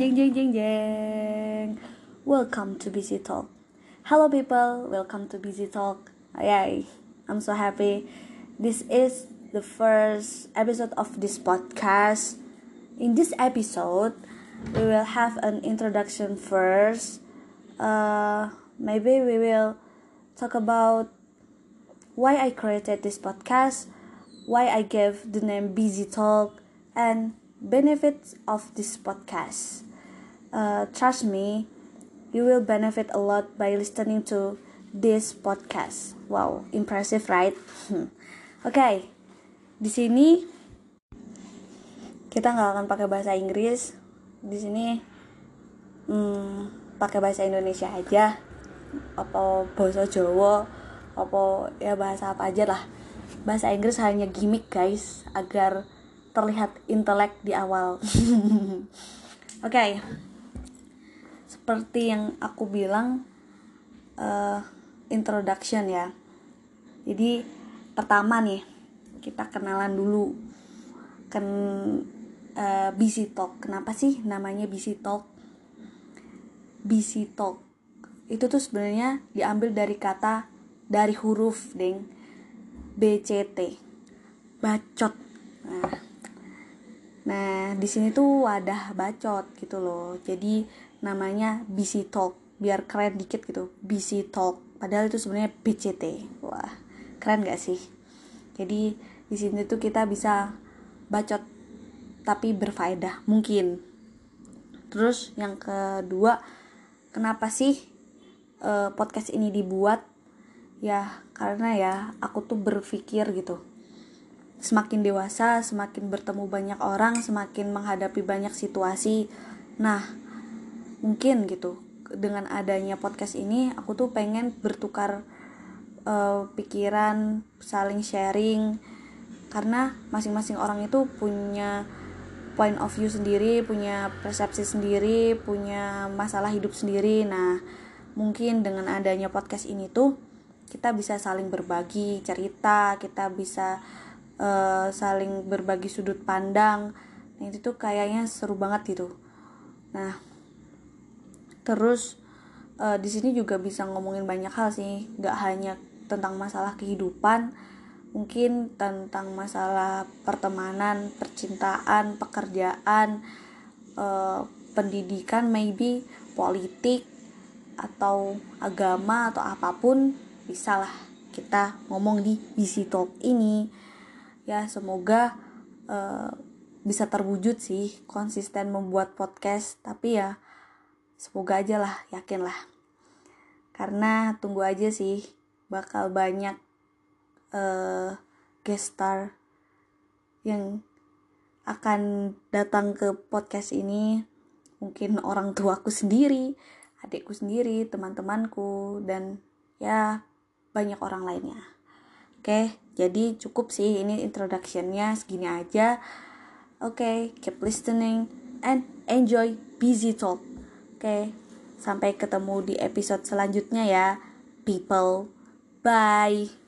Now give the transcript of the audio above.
Jeng jeng jeng jeng. Welcome to Busy Talk. Hello people, welcome to Busy Talk. Yay, I'm so happy. This is the first episode of this podcast. In this episode, we will have an introduction first. Uh, maybe we will talk about why I created this podcast, why I gave the name Busy Talk, and benefits of this podcast. Uh, trust me, you will benefit a lot by listening to this podcast. Wow, impressive, right? Oke, okay, di sini kita nggak akan pakai bahasa Inggris. Di sini hmm, pakai bahasa Indonesia aja, apa bahasa Jawa, apa ya bahasa apa aja lah. Bahasa Inggris hanya gimmick guys, agar terlihat intelek di awal. Oke, okay. Seperti yang aku bilang uh, introduction ya. Jadi pertama nih kita kenalan dulu kan uh, busy talk. Kenapa sih namanya busy talk? Busy talk itu tuh sebenarnya diambil dari kata dari huruf deng BCT bacot. Nah, Nah, di sini tuh wadah bacot gitu loh. Jadi namanya busy talk biar keren dikit gitu. Busy talk. Padahal itu sebenarnya BCT. Wah, keren gak sih? Jadi di sini tuh kita bisa bacot tapi berfaedah mungkin. Terus yang kedua, kenapa sih uh, podcast ini dibuat? Ya, karena ya aku tuh berpikir gitu semakin dewasa, semakin bertemu banyak orang, semakin menghadapi banyak situasi. Nah, mungkin gitu. Dengan adanya podcast ini, aku tuh pengen bertukar uh, pikiran, saling sharing, karena masing-masing orang itu punya point of view sendiri, punya persepsi sendiri, punya masalah hidup sendiri. Nah, mungkin dengan adanya podcast ini tuh kita bisa saling berbagi cerita, kita bisa uh, saling berbagi sudut pandang. Nah itu tuh kayaknya seru banget gitu. Nah terus uh, di sini juga bisa ngomongin banyak hal sih. Nggak hanya tentang masalah kehidupan mungkin tentang masalah pertemanan percintaan pekerjaan uh, pendidikan maybe politik atau agama atau apa pun bisa lah kita ngomong di busy talk ini. Ya semoga uh, bisa terwujud sih konsisten membuat podcast. Tapi ya semoga aja lah yakin lah karena tunggu aja sih bakal banyak uh, guest star yang akan datang ke podcast ini mungkin orang tuaku sendiri adikku sendiri teman-temanku dan ya banyak orang lainnya Oke, jadi cukup sih ini introductionnya segini aja. Oke, keep listening and enjoy busy talk. Oke, sampai ketemu di episode selanjutnya ya, people. Bye.